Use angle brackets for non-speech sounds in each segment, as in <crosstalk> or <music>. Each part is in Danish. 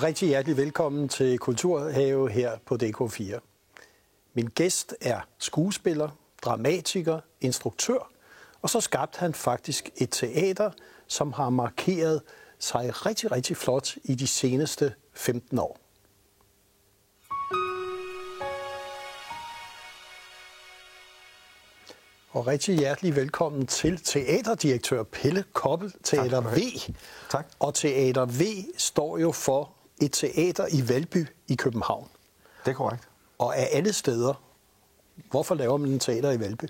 og rigtig hjertelig velkommen til Kulturhave her på DK4. Min gæst er skuespiller, dramatiker, instruktør, og så skabte han faktisk et teater, som har markeret sig rigtig, rigtig flot i de seneste 15 år. Og rigtig hjertelig velkommen til teaterdirektør Pelle Koppel, Teater V. Tak. Og Teater V står jo for et teater i Valby i København. Det er korrekt. Og af alle steder, hvorfor laver man en teater i Valby?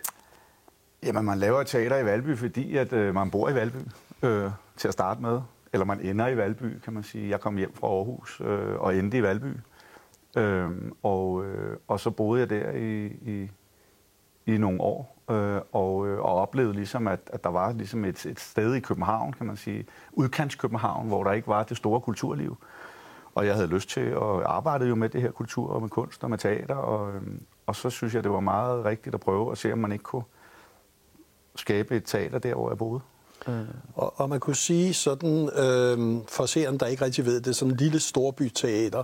Jamen, man laver et teater i Valby, fordi at, øh, man bor i Valby øh, til at starte med. Eller man ender i Valby, kan man sige. Jeg kom hjem fra Aarhus øh, og endte i Valby. Øh, og, øh, og så boede jeg der i, i, i nogle år, øh, og, øh, og oplevede ligesom, at, at der var ligesom et, et sted i København, kan man sige, udkants København, hvor der ikke var det store kulturliv. Og jeg havde lyst til at arbejde jo med det her kultur og med kunst og med teater, og, øhm, og så synes jeg, det var meget rigtigt at prøve at se, om man ikke kunne skabe et teater der, hvor jeg boede. Øh. Og, og man kunne sige sådan, øh, for seeren, der ikke rigtig ved det, sådan en lille storbyteater,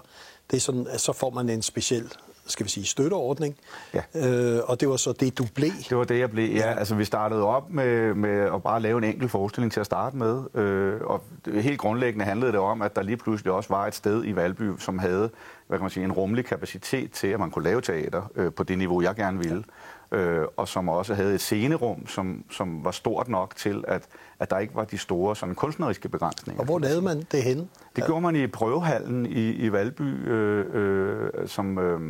det er sådan, at så får man en speciel skal vi sige, støtteordning. Ja. Øh, og det var så det, du blev. Det var det, jeg blev. Ja, altså vi startede op med, med at bare lave en enkelt forestilling til at starte med. Øh, og helt grundlæggende handlede det om, at der lige pludselig også var et sted i Valby, som havde hvad kan man sige, en rummelig kapacitet til, at man kunne lave teater øh, på det niveau, jeg gerne ville. Øh, og som også havde et scenerum, som, som var stort nok til, at, at der ikke var de store sådan, kunstneriske begrænsninger. Og hvor lavede man det henne? Det gjorde man i prøvehallen i, i Valby, øh, øh, som øh,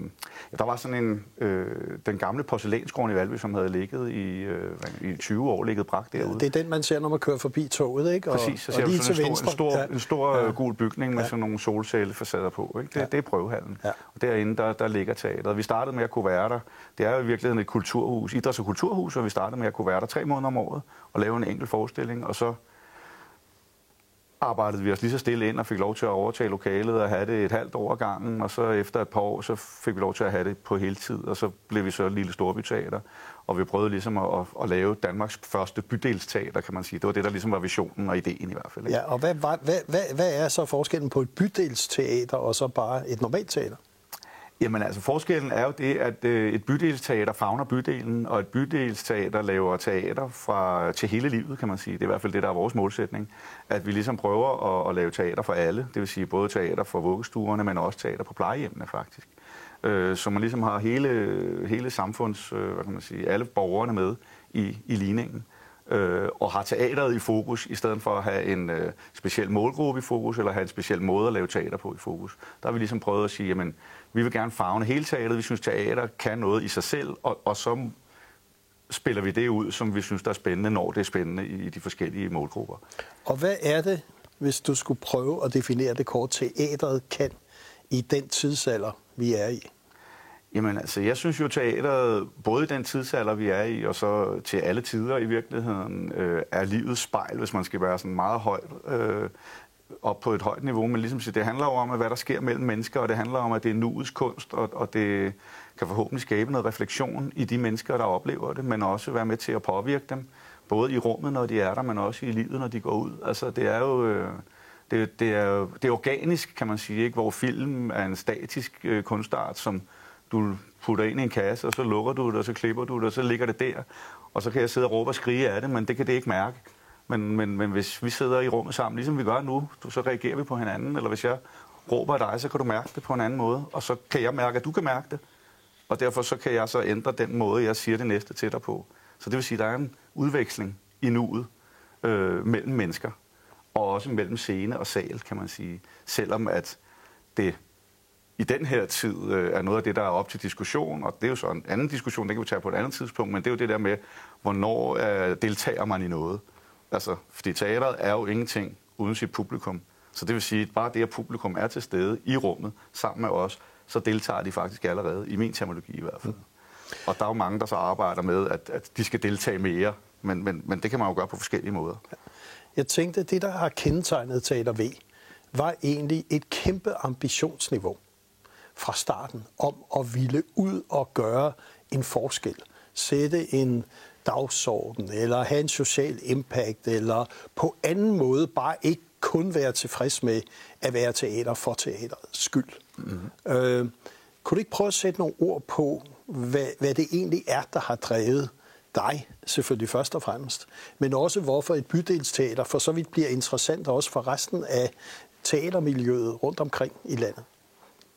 ja, der var sådan en øh, den gamle porcelænsgården i Valby, som havde ligget i, øh, i 20 år, ligget bragt derude. Det er den, man ser, når man kører forbi toget, ikke? Og, Præcis, så og ser du lige sådan til en venstre. stor, en stor, ja. en stor Ja. ja. gul bygning med Ja. sådan nogle solcellefacader på. Ikke? Det, Ja. ja. det er prøvehallen. Ja. Og derinde, der, der ligger teateret. Vi startede med at kunne være der. Det er jo i virkeligheden et kulturhus, idræts- og kulturhus, og vi startede med at kunne være der tre måneder om året og lave en enkelt forestilling, og så arbejdede vi os lige så stille ind og fik lov til at overtage lokalet og have det et halvt år gangen, og så efter et par år, så fik vi lov til at have det på heltid, og så blev vi så et lille storbyteater, og vi prøvede ligesom at, at, at lave Danmarks første bydelsteater, kan man sige. Det var det, der ligesom var visionen og ideen i hvert fald. Ikke? Ja, og hvad, hvad, hvad, hvad, hvad er så forskellen på et bydelsteater og så bare et normalt teater? Jamen altså, forskellen er jo det, at øh, et bydelsteater fagner bydelen, og et bydelsteater laver teater fra, til hele livet, kan man sige. Det er i hvert fald det, der er vores målsætning. At vi ligesom prøver at, at lave teater for alle. Det vil sige både teater for vuggestuerne, men også teater på plejehjemmene faktisk. Øh, så man ligesom har hele, hele samfunds, øh, hvad kan man sige, alle borgerne med i, i ligningen. Øh, og har teateret i fokus, i stedet for at have en øh, speciel målgruppe i fokus, eller have en speciel måde at lave teater på i fokus. Der har vi ligesom prøvet at sige, jamen, vi vil gerne fagne hele teateret, vi synes, teater kan noget i sig selv, og, og så spiller vi det ud, som vi synes, der er spændende, når det er spændende i de forskellige målgrupper. Og hvad er det, hvis du skulle prøve at definere det kort, teateret kan i den tidsalder, vi er i? Jamen altså, jeg synes jo, teateret, både i den tidsalder, vi er i, og så til alle tider i virkeligheden, øh, er livets spejl, hvis man skal være sådan meget højt øh, op på et højt niveau. Men ligesom siger, det handler jo om, hvad der sker mellem mennesker, og det handler om, at det er nuets kunst, og, og det kan forhåbentlig skabe noget refleksion i de mennesker, der oplever det, men også være med til at påvirke dem, både i rummet, når de er der, men også i livet, når de går ud. Altså, det er jo... Øh, det, det, er, det er organisk, kan man sige, ikke? hvor film er en statisk øh, kunstart, som du putter ind i en kasse, og så lukker du det, og så klipper du det, og så ligger det der. Og så kan jeg sidde og råbe og skrige af det, men det kan det ikke mærke. Men, men, men hvis vi sidder i rummet sammen, ligesom vi gør nu, så reagerer vi på hinanden. Eller hvis jeg råber af dig, så kan du mærke det på en anden måde. Og så kan jeg mærke, at du kan mærke det. Og derfor så kan jeg så ændre den måde, jeg siger det næste til dig på. Så det vil sige, at der er en udveksling i nuet øh, mellem mennesker. Og også mellem scene og sal, kan man sige. Selvom at det i den her tid øh, er noget af det, der er op til diskussion, og det er jo så en anden diskussion, det kan vi tage på et andet tidspunkt, men det er jo det der med, hvornår øh, deltager man i noget. Altså, fordi teateret er jo ingenting uden sit publikum. Så det vil sige, at bare det, at publikum er til stede i rummet sammen med os, så deltager de faktisk allerede, i min terminologi i hvert fald. Og der er jo mange, der så arbejder med, at, at de skal deltage mere, men, men, men det kan man jo gøre på forskellige måder. Jeg tænkte, at det, der har kendetegnet Teater V, var egentlig et kæmpe ambitionsniveau fra starten om at ville ud og gøre en forskel. Sætte en dagsorden, eller have en social impact, eller på anden måde bare ikke kun være tilfreds med at være teater for teaterets skyld. Mm-hmm. Øh, kunne du ikke prøve at sætte nogle ord på, hvad, hvad det egentlig er, der har drevet dig, selvfølgelig først og fremmest, men også hvorfor et bydelsteater for så vidt bliver interessant også for resten af teatermiljøet rundt omkring i landet?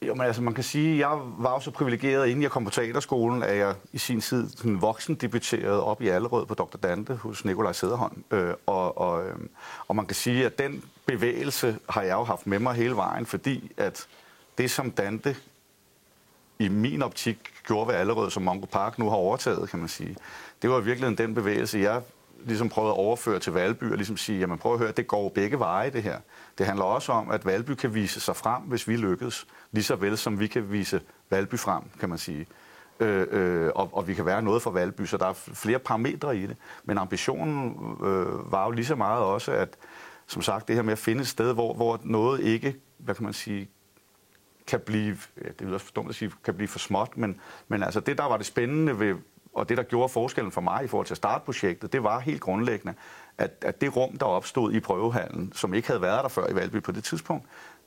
Jo, men altså man kan sige, at jeg var jo så privilegeret, inden jeg kom på teaterskolen, at jeg i sin tid sådan voksen debuterede op i Allerød på Dr. Dante hos Nikolaj Sederholm. Øh, og, og, øh, og man kan sige, at den bevægelse har jeg jo haft med mig hele vejen, fordi at det, som Dante i min optik gjorde ved Allerød, som Mongo Park nu har overtaget, kan man sige, det var virkelig den bevægelse, jeg ligesom prøvede at overføre til Valby og ligesom sige, jamen prøv at høre, det går begge veje det her. Det handler også om, at Valby kan vise sig frem, hvis vi lykkes, lige så vel som vi kan vise Valby frem, kan man sige. Øh, øh, og, og vi kan være noget for Valby, så der er flere parametre i det. Men ambitionen øh, var jo lige så meget også, at som sagt, det her med at finde et sted, hvor, hvor noget ikke, hvad kan man sige, kan blive, ja, det er også for dumt at sige, kan blive for småt, men, men altså det, der var det spændende ved, og det, der gjorde forskellen for mig i forhold til at starte projektet, det var helt grundlæggende, at, at det rum, der opstod i prøvehallen, som ikke havde været der før i Valby på det tidspunkt,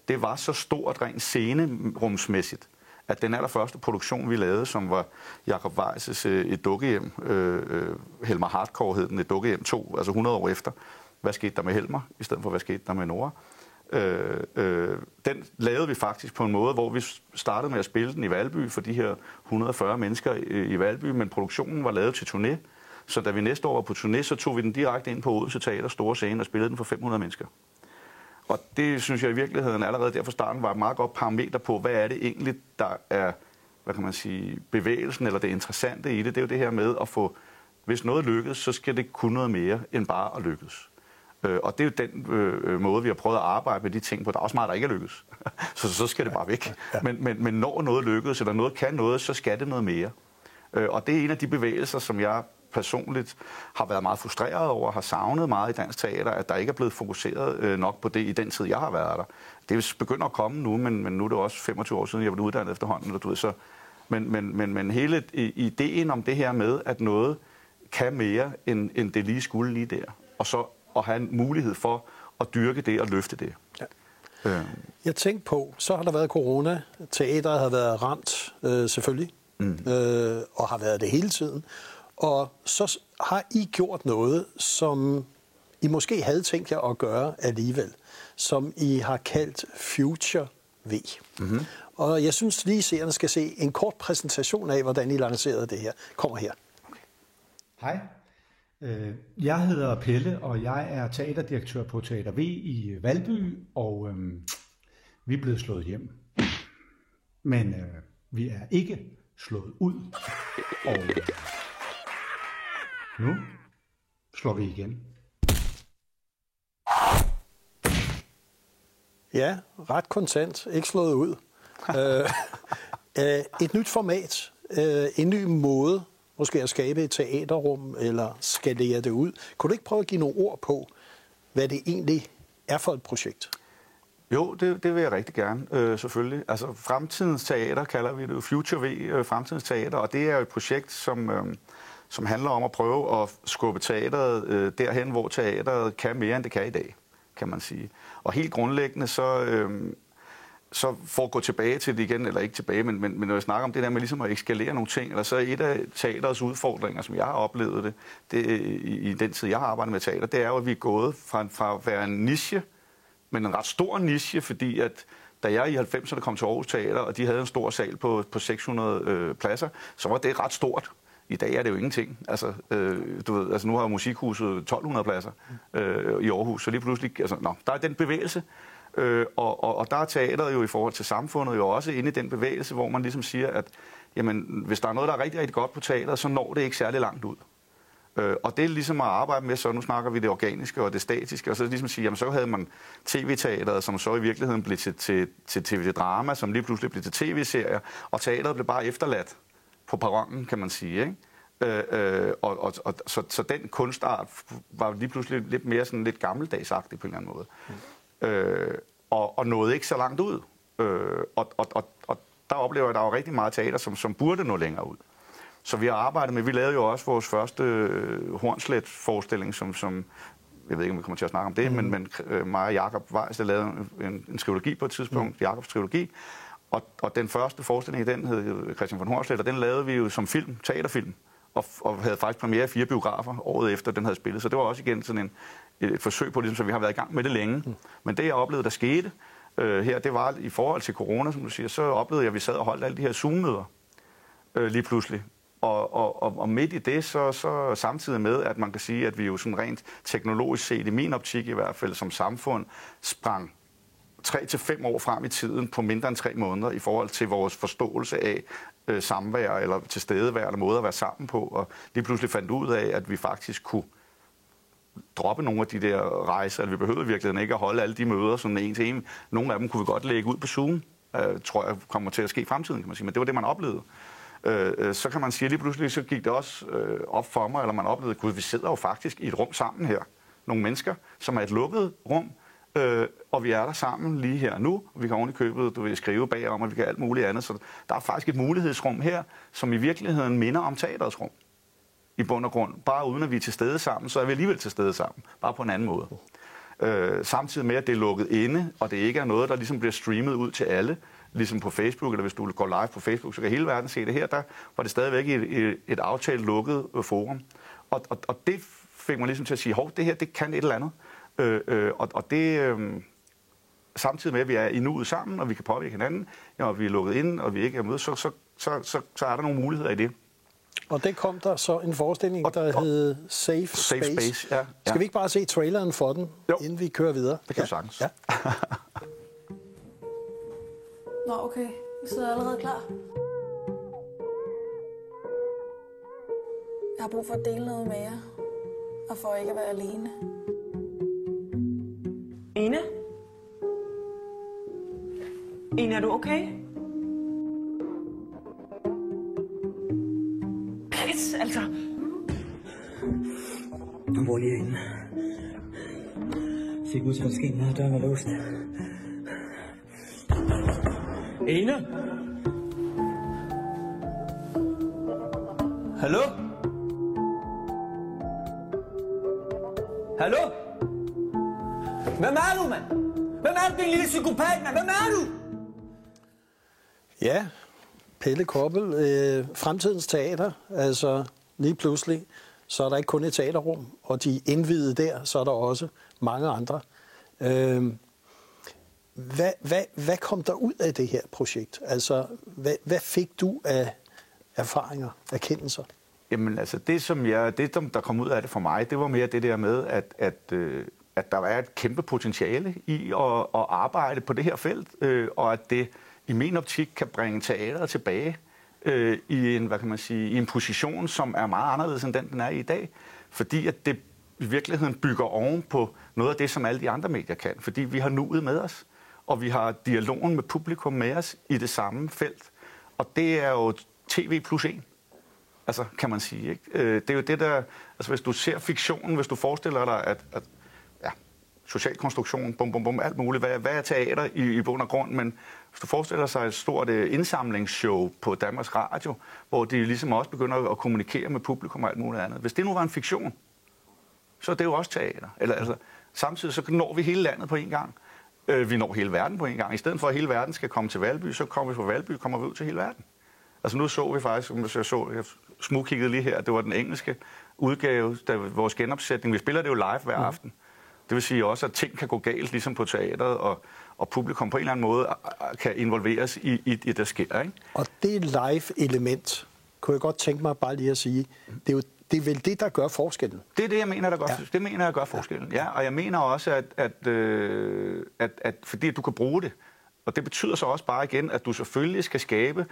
det var så stort rent scenerumsmæssigt, at den allerførste produktion, vi lavede, som var Jakob Weisses øh, et dukkehjem, øh, øh, Helmer Hardcore hed den, et dukkehjem 2, altså 100 år efter, hvad skete der med Helmer, i stedet for hvad skete der med Nora, Øh, Øh, øh, den lavede vi faktisk på en måde, hvor vi startede med at spille den i Valby for de her 140 mennesker i, i Valby, men produktionen var lavet til turné. Så da vi næste år var på turné, så tog vi den direkte ind på Odense Teater, store scene, og spillede den for 500 mennesker. Og det synes jeg i virkeligheden allerede der fra starten var et meget godt parameter på, hvad er det egentlig, der er hvad kan man sige, bevægelsen eller det interessante i det. Det er jo det her med at få, hvis noget lykkes, så skal det kunne noget mere end bare at lykkes. Øh, og det er jo den øh, måde, vi har prøvet at arbejde med de ting på. Der er også meget, der ikke er lykkes. <laughs> så så skal det bare væk. Men, men, men når noget lykkes, eller noget kan noget, så skal det noget mere. Øh, og det er en af de bevægelser, som jeg personligt har været meget frustreret over, har savnet meget i dansk teater, at der ikke er blevet fokuseret øh, nok på det i den tid, jeg har været der. Det begynder at komme nu, men, men nu er det også 25 år siden, jeg blev uddannet efterhånden. Og du ved, så, men, men, men, men hele ideen om det her med, at noget kan mere, end, end det lige skulle lige der, og så at have en mulighed for at dyrke det og løfte det. Ja. Øh. Jeg tænkte på, så har der været corona. Teateret har været ramt, øh, selvfølgelig, mm. øh, og har været det hele tiden. Og så har I gjort noget, som I måske havde tænkt jer at gøre alligevel, som I har kaldt Future V. Mm-hmm. Og jeg synes lige, seerne skal se en kort præsentation af, hvordan I lancerede det her. Kommer her. Okay. Hej, jeg hedder Pelle, og jeg er teaterdirektør på Teater V i Valby, og øhm, vi er blevet slået hjem. Men øh, vi er ikke slået ud, og øh, nu slår vi igen. Ja, ret kontant. Ikke slået ud. <laughs> øh, øh, et nyt format. Øh, en ny måde måske at skabe et teaterrum, eller skalere det ud. Kunne du ikke prøve at give nogle ord på, hvad det egentlig er for et projekt? Jo, det, det vil jeg rigtig gerne, øh, selvfølgelig. Altså, Fremtidens Teater kalder vi det Future V, øh, Fremtidens Teater, og det er jo et projekt, som, øh, som handler om at prøve at skubbe teateret øh, derhen, hvor teateret kan mere, end det kan i dag, kan man sige. Og helt grundlæggende, så, øh, så for at gå tilbage til det igen, eller ikke tilbage, men, men, men når jeg snakker om det der med ligesom at eskalere nogle ting, eller så et af teaterets udfordringer, som jeg har oplevet det, det i, i den tid, jeg har arbejdet med teater, det er jo, at vi er gået fra, fra at være en niche, men en ret stor niche, fordi at da jeg i 90'erne kom til Aarhus Teater, og de havde en stor sal på, på 600 øh, pladser, så var det ret stort. I dag er det jo ingenting. Altså, øh, du ved, altså nu har musikhuset 1200 pladser øh, i Aarhus, så lige pludselig, altså, nå, der er den bevægelse, Øh, og, og, og der er teateret jo i forhold til samfundet jo også inde i den bevægelse, hvor man ligesom siger, at jamen, hvis der er noget, der er rigtig, rigtig godt på teateret, så når det ikke særlig langt ud. Øh, og det er ligesom at arbejde med, så nu snakker vi det organiske og det statiske, og så ligesom at sige, jamen så havde man tv-teateret, som så i virkeligheden blev til, til, til tv-drama, som lige pludselig blev til tv-serier, og teateret blev bare efterladt på perronen, kan man sige, ikke? Øh, øh, og, og, og, så, så den kunstart var lige pludselig lidt mere sådan lidt gammeldagsagtig på en eller anden måde. Mm øh, og, og nåede ikke så langt ud. Øh, og, og, og, og der oplever jeg, at der er rigtig meget teater, som, som burde nå længere ud. Så vi har arbejdet med, vi lavede jo også vores første øh, Hornslet-forestilling, som, som jeg ved ikke, om vi kommer til at snakke om det, mm. men, men øh, mig og Jacob Weiss, der lavede en, en trilogi på et tidspunkt, mm. Jacobs trilogi, og, og den første forestilling i den hed Christian von Hornslet, og den lavede vi jo som film, teaterfilm, og, og havde faktisk premiere i fire biografer året efter, den havde spillet. Så det var også igen sådan en, et forsøg på, ligesom, så vi har været i gang med det længe. Mm. Men det, jeg oplevede, der skete øh, her, det var i forhold til corona, som du siger, så oplevede jeg, at vi sad og holdt alle de her Zoom-møder øh, lige pludselig. Og, og, og, og midt i det, så, så samtidig med, at man kan sige, at vi jo sådan rent teknologisk set, i min optik i hvert fald som samfund, sprang tre til fem år frem i tiden på mindre end tre måneder i forhold til vores forståelse af øh, samvær eller tilstedevær eller måde at være sammen på, og lige pludselig fandt ud af, at vi faktisk kunne droppe nogle af de der rejser, vi behøvede virkelig ikke at holde alle de møder sådan en til en. Nogle af dem kunne vi godt lægge ud på Zoom, øh, tror jeg kommer til at ske i fremtiden, kan man sige, men det var det, man oplevede. Øh, øh, så kan man sige, at lige pludselig så gik det også øh, op for mig, eller man oplevede, at vi sidder jo faktisk i et rum sammen her. Nogle mennesker, som er et lukket rum, øh, og vi er der sammen lige her nu. Vi kan ordentligt købe, købet, du vil skrive bagom, og vi kan alt muligt andet. Så der er faktisk et mulighedsrum her, som i virkeligheden minder om teaterets rum. I bund og grund. Bare uden at vi er til stede sammen, så er vi alligevel til stede sammen. Bare på en anden måde. Øh, samtidig med, at det er lukket inde, og det ikke er noget, der ligesom bliver streamet ud til alle, ligesom på Facebook, eller hvis du går live på Facebook, så kan hele verden se det her. Der var det stadigvæk et, et, et aftalt lukket øh, forum. Og, og, og det fik mig ligesom til at sige, hov, det her, det kan et eller andet. Øh, øh, og, og det... Øh, samtidig med, at vi er i nuet sammen, og vi kan påvirke hinanden, ja, og vi er lukket ind, og vi ikke er med, så, så, så, så, så er der nogle muligheder i det. Og det kom der så en forestilling, og, der hed Safe, Safe Space. Space ja, ja. Skal vi ikke bare se traileren for den, jo. inden vi kører videre? Det kan ja. sagtens. Ja. <laughs> Nå, okay. Vi sidder allerede klar. Jeg har brug for at dele noget med jer, og for ikke at være alene. Ine? Ine, er du okay? Bor lige herinde. Fik ud til, hvad der døren var låst. Ine? Hallo? Hallo? Hvem er du, mand? Hvem er du, din lille psykopat, mand? Hvem er du? Ja, Pelle Koppel, øh, fremtidens teater, altså lige pludselig, så er der ikke kun et teaterrum, og de indvidede der, så er der også mange andre. Øh, hvad, hvad, hvad kom der ud af det her projekt? Altså, hvad, hvad fik du af erfaringer, erkendelser? Jamen altså, det som jeg, det der kom ud af det for mig, det var mere det der med, at, at, øh, at der er et kæmpe potentiale i at, at arbejde på det her felt, øh, og at det i min optik kan bringe teateret tilbage øh, i en, hvad kan man sige, i en position, som er meget anderledes end den, den er i i dag. Fordi at det i virkeligheden bygger oven på noget af det, som alle de andre medier kan. Fordi vi har nuet med os, og vi har dialogen med publikum med os i det samme felt. Og det er jo tv plus en. Altså, kan man sige. Ikke? Øh, det er jo det der... Altså, hvis du ser fiktionen, hvis du forestiller dig, at, at social konstruktion, bum, bum, bum, alt muligt. Hvad, hvad er teater i, i bund og grund? Men hvis du forestiller sig et stort uh, indsamlingsshow på Danmarks Radio, hvor de ligesom også begynder at kommunikere med publikum og alt muligt andet. Hvis det nu var en fiktion, så er det jo også teater. Eller, altså, samtidig så når vi hele landet på en gang. Uh, vi når hele verden på en gang. I stedet for, at hele verden skal komme til Valby, så kommer vi fra Valby, kommer vi ud til hele verden. Altså nu så vi faktisk, som jeg så, jeg smugkiggede lige her, det var den engelske udgave, der, vores genopsætning. Vi spiller det jo live hver mm. aften. Det vil sige også, at ting kan gå galt, ligesom på teateret, og, og publikum på en eller anden måde kan involveres i, i det, der sker. Ikke? Og det live-element, kunne jeg godt tænke mig bare lige at sige, det er jo det er vel det, der gør forskellen? Det er det, jeg mener, der gør, ja. det mener, jeg gør forskellen. Ja. Og jeg mener også, at, at, øh, at, at fordi du kan bruge det, og det betyder så også bare igen, at du selvfølgelig skal skabe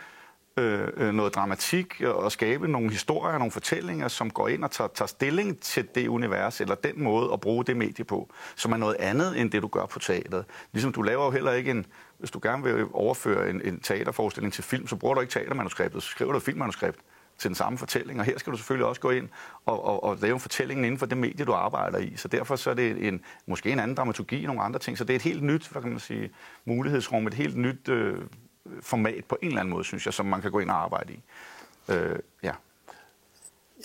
Øh, øh, noget dramatik og skabe nogle historier, nogle fortællinger, som går ind og tager, tager stilling til det univers, eller den måde at bruge det medie på, som er noget andet end det, du gør på teateret. Ligesom du laver jo heller ikke en, hvis du gerne vil overføre en, en teaterforestilling til film, så bruger du ikke teatermanuskriptet, så skriver du et filmmanuskript til den samme fortælling, og her skal du selvfølgelig også gå ind og, og, og lave fortællingen inden for det medie, du arbejder i. Så derfor så er det en, måske en anden dramaturgi, nogle andre ting. Så det er et helt nyt, hvad kan man sige, mulighedsrum, et helt nyt øh, format på en eller anden måde, synes jeg, som man kan gå ind og arbejde i. Øh, ja.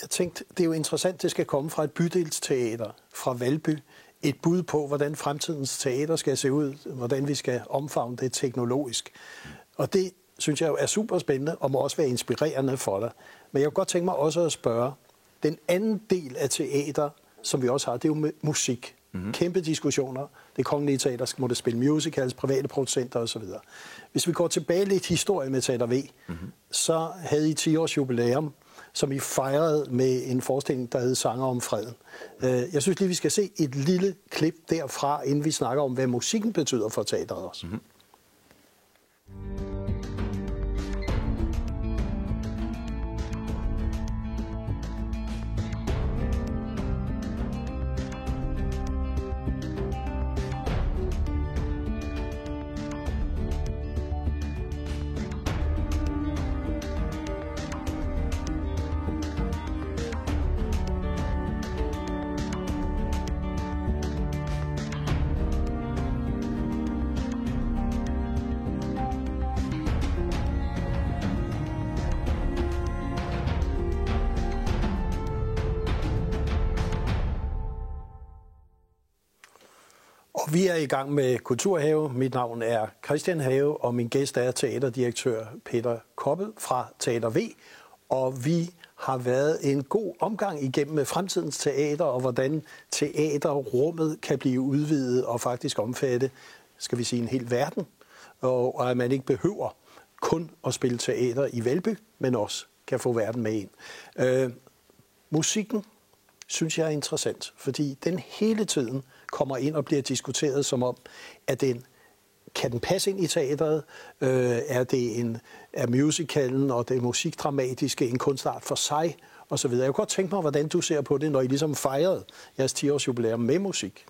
Jeg tænkte, det er jo interessant, det skal komme fra et bydelsteater, fra Valby. Et bud på, hvordan fremtidens teater skal se ud, hvordan vi skal omfavne det teknologisk. Og det synes jeg jo er super spændende, og må også være inspirerende for dig. Men jeg kunne godt tænke mig også at spørge, den anden del af teater, som vi også har, det er jo musik. Mm-hmm. Kæmpe diskussioner. Det kongelige teater må det spille musicals, private producenter osv. Hvis vi går tilbage lidt historie med Teater V, mm-hmm. så havde I 10 års jubilæum, som I fejrede med en forestilling, der hed Sanger om freden. Øh, jeg synes lige, vi skal se et lille klip derfra, inden vi snakker om, hvad musikken betyder for teateret også. Mm-hmm. Og vi er i gang med Kulturhave. Mit navn er Christian Have, og min gæst er teaterdirektør Peter Koppel fra Teater V. Og vi har været en god omgang igennem med fremtidens teater, og hvordan teaterrummet kan blive udvidet og faktisk omfatte, skal vi sige, en hel verden. Og at man ikke behøver kun at spille teater i Valby, men også kan få verden med ind. Øh, musikken synes jeg er interessant, fordi den hele tiden kommer ind og bliver diskuteret som om, at den kan den passe ind i teateret? Øh, er det en er musicalen og det musikdramatiske en kunstart for sig? Og så videre. Jeg kunne godt tænke mig, hvordan du ser på det, når I ligesom fejrede jeres 10-års jubilæum med musik.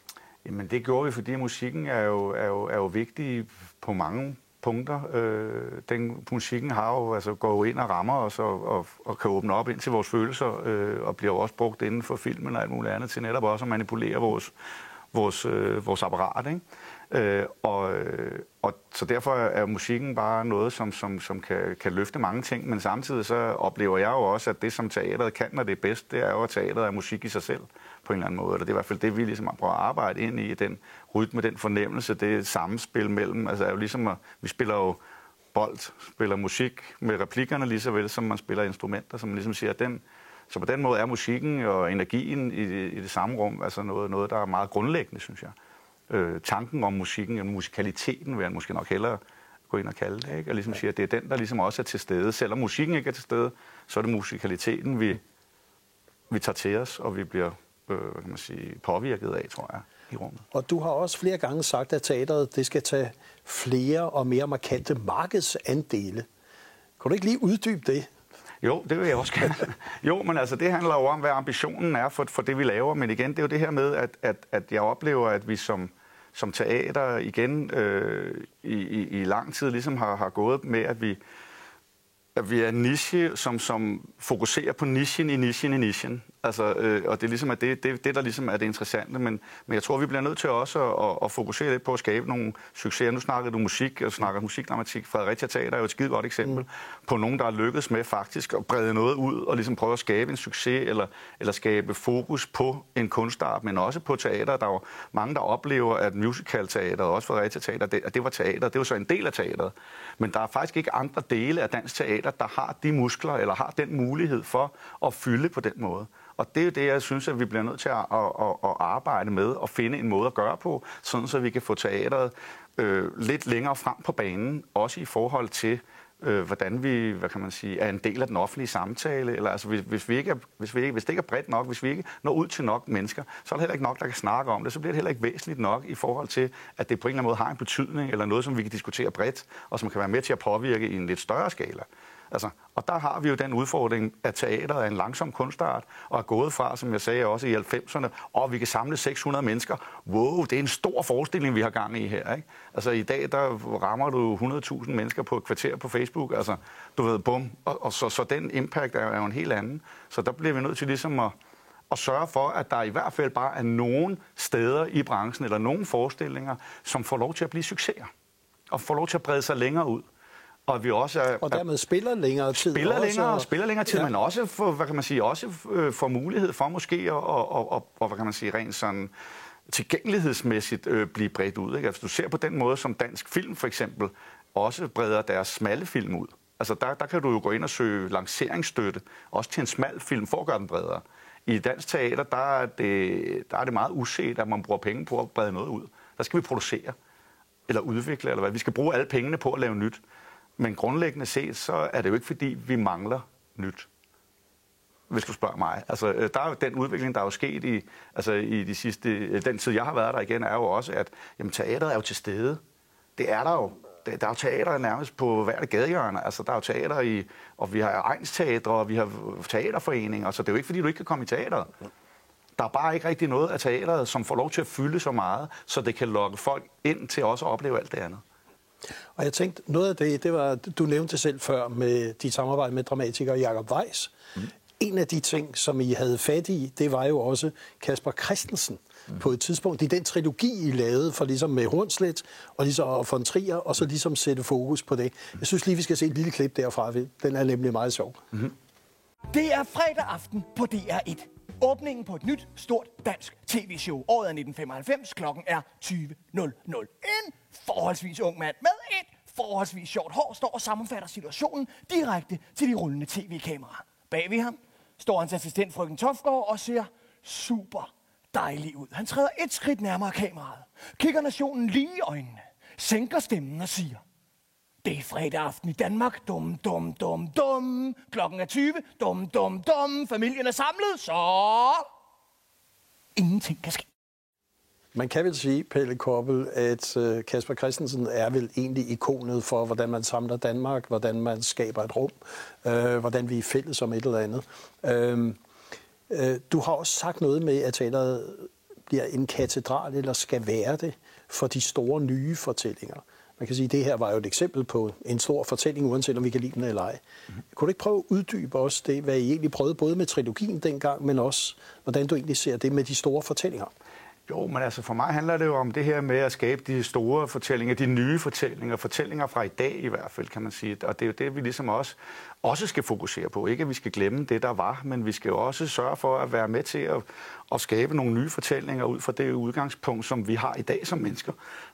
Jamen det gjorde vi, fordi musikken er jo, er jo, er jo vigtig på mange punkter. Øh, den musikken har jo, altså, går jo ind og rammer os og, og, og kan åbne op ind til vores følelser, øh, og bliver jo også brugt inden for filmen og alt muligt andet til netop også at manipulere vores, vores, øh, vores apparat. Ikke? Øh, og, øh, og så derfor er musikken bare noget, som, som, som kan, kan løfte mange ting, men samtidig så oplever jeg jo også, at det, som teateret kan, når det er bedst, det er jo, at teateret er musik i sig selv på en eller anden måde. Eller det er i hvert fald det, vi ligesom prøver at arbejde ind i, den rytme, den fornemmelse, det samspil mellem. Altså er jo ligesom, at vi spiller jo bold, spiller musik med replikkerne lige så vel, som man spiller instrumenter, som man ligesom siger, at den, så på den måde er musikken og energien i det, i det samme rum altså noget, noget, der er meget grundlæggende, synes jeg. Øh, tanken om musikken, og musikaliteten vil jeg måske nok hellere gå ind og kalde det, ikke? og ligesom sige, at det er den, der ligesom også er til stede. Selvom musikken ikke er til stede, så er det musikaliteten, vi, vi tager til os, og vi bliver øh, hvad kan man sige, påvirket af, tror jeg, i rummet. Og du har også flere gange sagt, at teateret det skal tage flere og mere markante markedsandele. Kan du ikke lige uddybe det? Jo, det vil jeg også gerne. jo, men altså det handler jo om, hvad ambitionen er for, for det, vi laver. Men igen, det er jo det her med, at, at, at jeg oplever, at vi som, som teater igen øh, i, i, i lang tid ligesom har, har gået med, at vi, at vi er en niche, som, som fokuserer på nichen i nichen i nichen. Altså, øh, og det er ligesom at det, det, det, der ligesom er det interessante. Men, men jeg tror, vi bliver nødt til også at, at, at fokusere lidt på at skabe nogle succeser. Nu snakker du musik, og snakker musikdramatik. Fredericia Teater er jo et skide godt eksempel mm. på nogen, der er lykkedes med faktisk at brede noget ud og ligesom prøve at skabe en succes eller, eller skabe fokus på en kunstart, men også på teater. Der er jo mange, der oplever, at musical-teater, også Fredericia Teater, det, at det var teater. Det var så en del af teateret. Men der er faktisk ikke andre dele af dansk teater, der har de muskler eller har den mulighed for at fylde på den måde. Og det er jo det, jeg synes, at vi bliver nødt til at, at, at, at arbejde med og finde en måde at gøre på, sådan så vi kan få teateret øh, lidt længere frem på banen, også i forhold til, øh, hvordan vi, hvad kan man sige, er en del af den offentlige samtale, eller altså hvis, hvis, vi ikke er, hvis, vi ikke, hvis det ikke er bredt nok, hvis vi ikke når ud til nok mennesker, så er der heller ikke nok, der kan snakke om det, så bliver det heller ikke væsentligt nok i forhold til, at det på en eller anden måde har en betydning, eller noget, som vi kan diskutere bredt, og som kan være med til at påvirke i en lidt større skala. Altså, og der har vi jo den udfordring, at teateret er en langsom kunstart, og er gået fra, som jeg sagde også i 90'erne, og vi kan samle 600 mennesker. Wow, det er en stor forestilling, vi har gang i her. Ikke? Altså i dag, der rammer du 100.000 mennesker på et kvarter på Facebook. Altså, du ved, bum. Og, og så, så den impact er, er jo en helt anden. Så der bliver vi nødt til ligesom at, at sørge for, at der i hvert fald bare er nogen steder i branchen, eller nogen forestillinger, som får lov til at blive succeser, og får lov til at brede sig længere ud og vi også er, Og dermed spiller længere tid. spiller også, længere og spiller længere tid, Ja. men også for, hvad kan man sige, også øh, får mulighed for måske at, og, og, og, og, hvad kan man sige, rent sådan tilgængelighedsmæssigt øh, blive bredt ud. Ikke? Altså, du ser på den måde, som dansk film for eksempel også breder deres smalle film ud. Altså der, der kan du jo gå ind og søge lanceringsstøtte, også til en smal film, for at gøre den bredere. I dansk teater, der er det, der er det meget uset, at man bruger penge på at brede noget ud. Der skal vi producere, eller udvikle, eller hvad. Vi skal bruge alle pengene på at lave nyt. Men grundlæggende set, så er det jo ikke, fordi vi mangler nyt hvis du spørger mig. Altså, øh, der er jo den udvikling, der er jo sket i, altså, i de sidste, øh, den tid, jeg har været der igen, er jo også, at jamen, teateret er jo til stede. Det er der jo. Der er jo teater nærmest på hvert gadehjørne. Altså, der er jo teater i, og vi har egnsteatre, og vi har teaterforeninger, så det er jo ikke, fordi du ikke kan komme i teateret. Der er bare ikke rigtig noget af teateret, som får lov til at fylde så meget, så det kan lokke folk ind til også at opleve alt det andet. Og jeg tænkte, noget af det, det var, du nævnte selv før med dit samarbejde med dramatiker Jakob Weiss. Mm. En af de ting, som I havde fat i, det var jo også Kasper Christensen mm. på et tidspunkt. Det er den trilogi, I lavede for ligesom med Hornslet og ligesom og von Trier, og så ligesom sætte fokus på det. Jeg synes lige, vi skal se et lille klip derfra. Den er nemlig meget sjov. Mm. Det er fredag aften på DR1. Åbningen på et nyt, stort dansk tv-show. Året er 1995, klokken er 20.00. En forholdsvis ung mand med et forholdsvis sjovt hår står og sammenfatter situationen direkte til de rullende tv-kameraer. Bag ved ham står hans assistent frøken Tofgaard og ser super dejlig ud. Han træder et skridt nærmere kameraet, kigger nationen lige i øjnene, sænker stemmen og siger, det er fredag aften i Danmark. Dum, dum, dum, dum. Klokken er 20. Dum, dum, dum. Familien er samlet, så... Ingenting kan ske. Man kan vel sige, Pelle Koppel, at øh, Kasper Christensen er vel egentlig ikonet for, hvordan man samler Danmark, hvordan man skaber et rum, øh, hvordan vi er fælles om et eller andet. Øh, øh, du har også sagt noget med, at teateret bliver en katedral, eller skal være det, for de store nye fortællinger. Man kan sige, at det her var jo et eksempel på en stor fortælling, uanset om vi kan lide den eller ej. Mm-hmm. Kunne du ikke prøve at uddybe også det, hvad I egentlig prøvede, både med trilogien dengang, men også, hvordan du egentlig ser det med de store fortællinger? Jo, men altså for mig handler det jo om det her med at skabe de store fortællinger, de nye fortællinger, fortællinger fra i dag i hvert fald, kan man sige. Og det er jo det, vi ligesom også, også skal fokusere på. Ikke at vi skal glemme det, der var, men vi skal jo også sørge for at være med til at, at skabe nogle nye fortællinger ud fra det udgangspunkt, som vi har i dag som mennesker.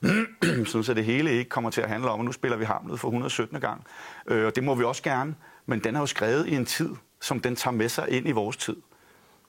<clears throat> Sådan så det hele ikke kommer til at handle om, at nu spiller vi Hamlet for 117. gang. Øh, og det må vi også gerne, men den er jo skrevet i en tid, som den tager med sig ind i vores tid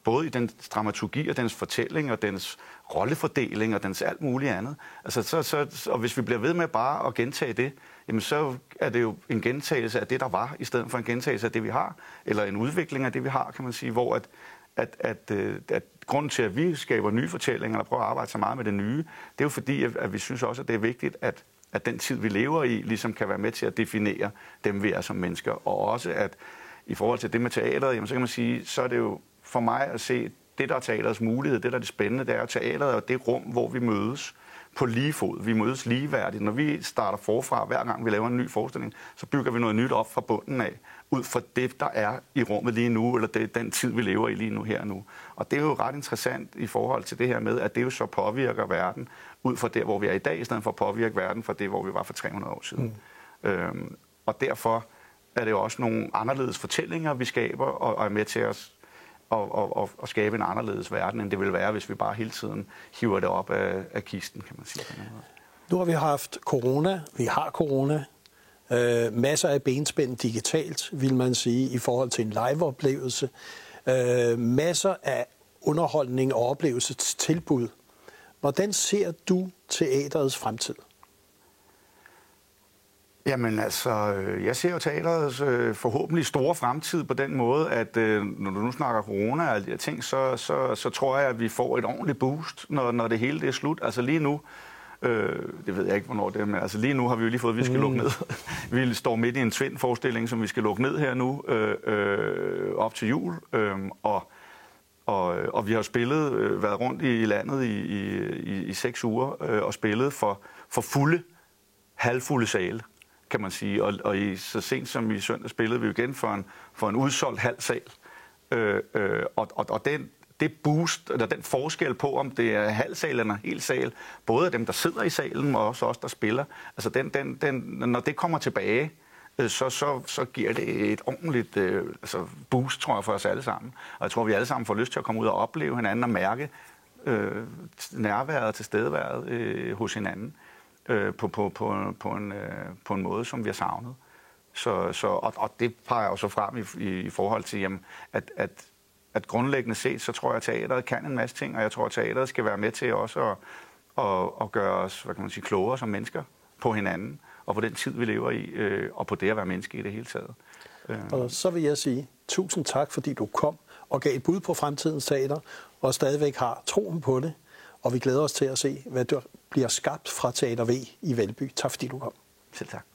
både i den dramaturgi og dens fortælling og dens rollefordeling og dens alt muligt andet. Altså, så, så, og hvis vi bliver ved med bare at gentage det, jamen så er det jo en gentagelse af det, der var, i stedet for en gentagelse af det, vi har, eller en udvikling af det, vi har, kan man sige, hvor at, at, at, øh, at, grunden til, at vi skaber nye fortællinger, og prøver at arbejde så meget med det nye, det er jo fordi, at, at vi synes også, at det er vigtigt, at, at den tid, vi lever i, ligesom kan være med til at definere dem, vi er som mennesker, og også at i forhold til det med teateret, jamen, så kan man sige, så er det jo for mig at se, det der er teaterets mulighed, det der er det spændende, det er teateret og det rum, hvor vi mødes på lige fod. Vi mødes ligeværdigt. Når vi starter forfra, hver gang vi laver en ny forestilling, så bygger vi noget nyt op fra bunden af, ud fra det, der er i rummet lige nu, eller det, den tid, vi lever i lige nu her og nu. Og det er jo ret interessant i forhold til det her med, at det jo så påvirker verden ud fra der, hvor vi er i dag, i stedet for at påvirke verden fra det, hvor vi var for 300 år siden. Mm. Øhm, og derfor er det jo også nogle anderledes fortællinger, vi skaber, og, og er med til at og, og, og, og skabe en anderledes verden, end det ville være, hvis vi bare hele tiden hiver det op af, af kisten, kan man sige. Nu har vi haft corona, vi har corona, øh, masser af benspænd digitalt, vil man sige, i forhold til en live-oplevelse, øh, masser af underholdning og oplevelsestilbud. Hvordan ser du teaterets fremtid? Jamen altså, øh, jeg ser jo teaterets øh, forhåbentlig store fremtid på den måde, at øh, når du nu snakker corona og alle de her ting, så, så, så tror jeg, at vi får et ordentligt boost, når, når det hele det er slut. Altså lige nu, øh, det ved jeg ikke, hvornår det er, men altså lige nu har vi jo lige fået, at vi skal mm. lukke ned. <laughs> vi står midt i en Tvind-forestilling, som vi skal lukke ned her nu, øh, øh, op til jul, øh, og og, og vi har jo spillet, øh, været rundt i, i landet i, i, i, i seks uger øh, og spillet for, for fulde, halvfulde sale kan man sige. Og, og i, så sent som i søndag spillede vi jo igen for en, for en udsolgt halv sal. Øh, øh, og og, og den, det boost, eller den forskel på, om det er halv sal eller hel sal, både af dem, der sidder i salen, og også os, der spiller, altså den, den, den, når det kommer tilbage, øh, så, så, så giver det et ordentligt øh, altså boost, tror jeg, for os alle sammen. Og jeg tror, vi alle sammen får lyst til at komme ud og opleve hinanden og mærke øh, nærværet og tilstedeværet øh, hos hinanden øh, på, på, på, på, en, øh, på en måde, som vi har savnet. Så, så, og, og det peger jo så frem i, i, i forhold til, jamen, at, at, at grundlæggende set, så tror jeg, at teateret kan en masse ting, og jeg tror, at teateret skal være med til også at, at, at gøre os hvad kan man sige, klogere som mennesker på hinanden, og på den tid, vi lever i, øh, og på det at være menneske i det hele taget. Øh. Og så vil jeg sige tusind tak, fordi du kom og gav et bud på fremtidens teater, og stadigvæk har troen på det. Og vi glæder os til at se, hvad der bliver skabt fra Teater V i Valby. Tak fordi du kom. Selv tak.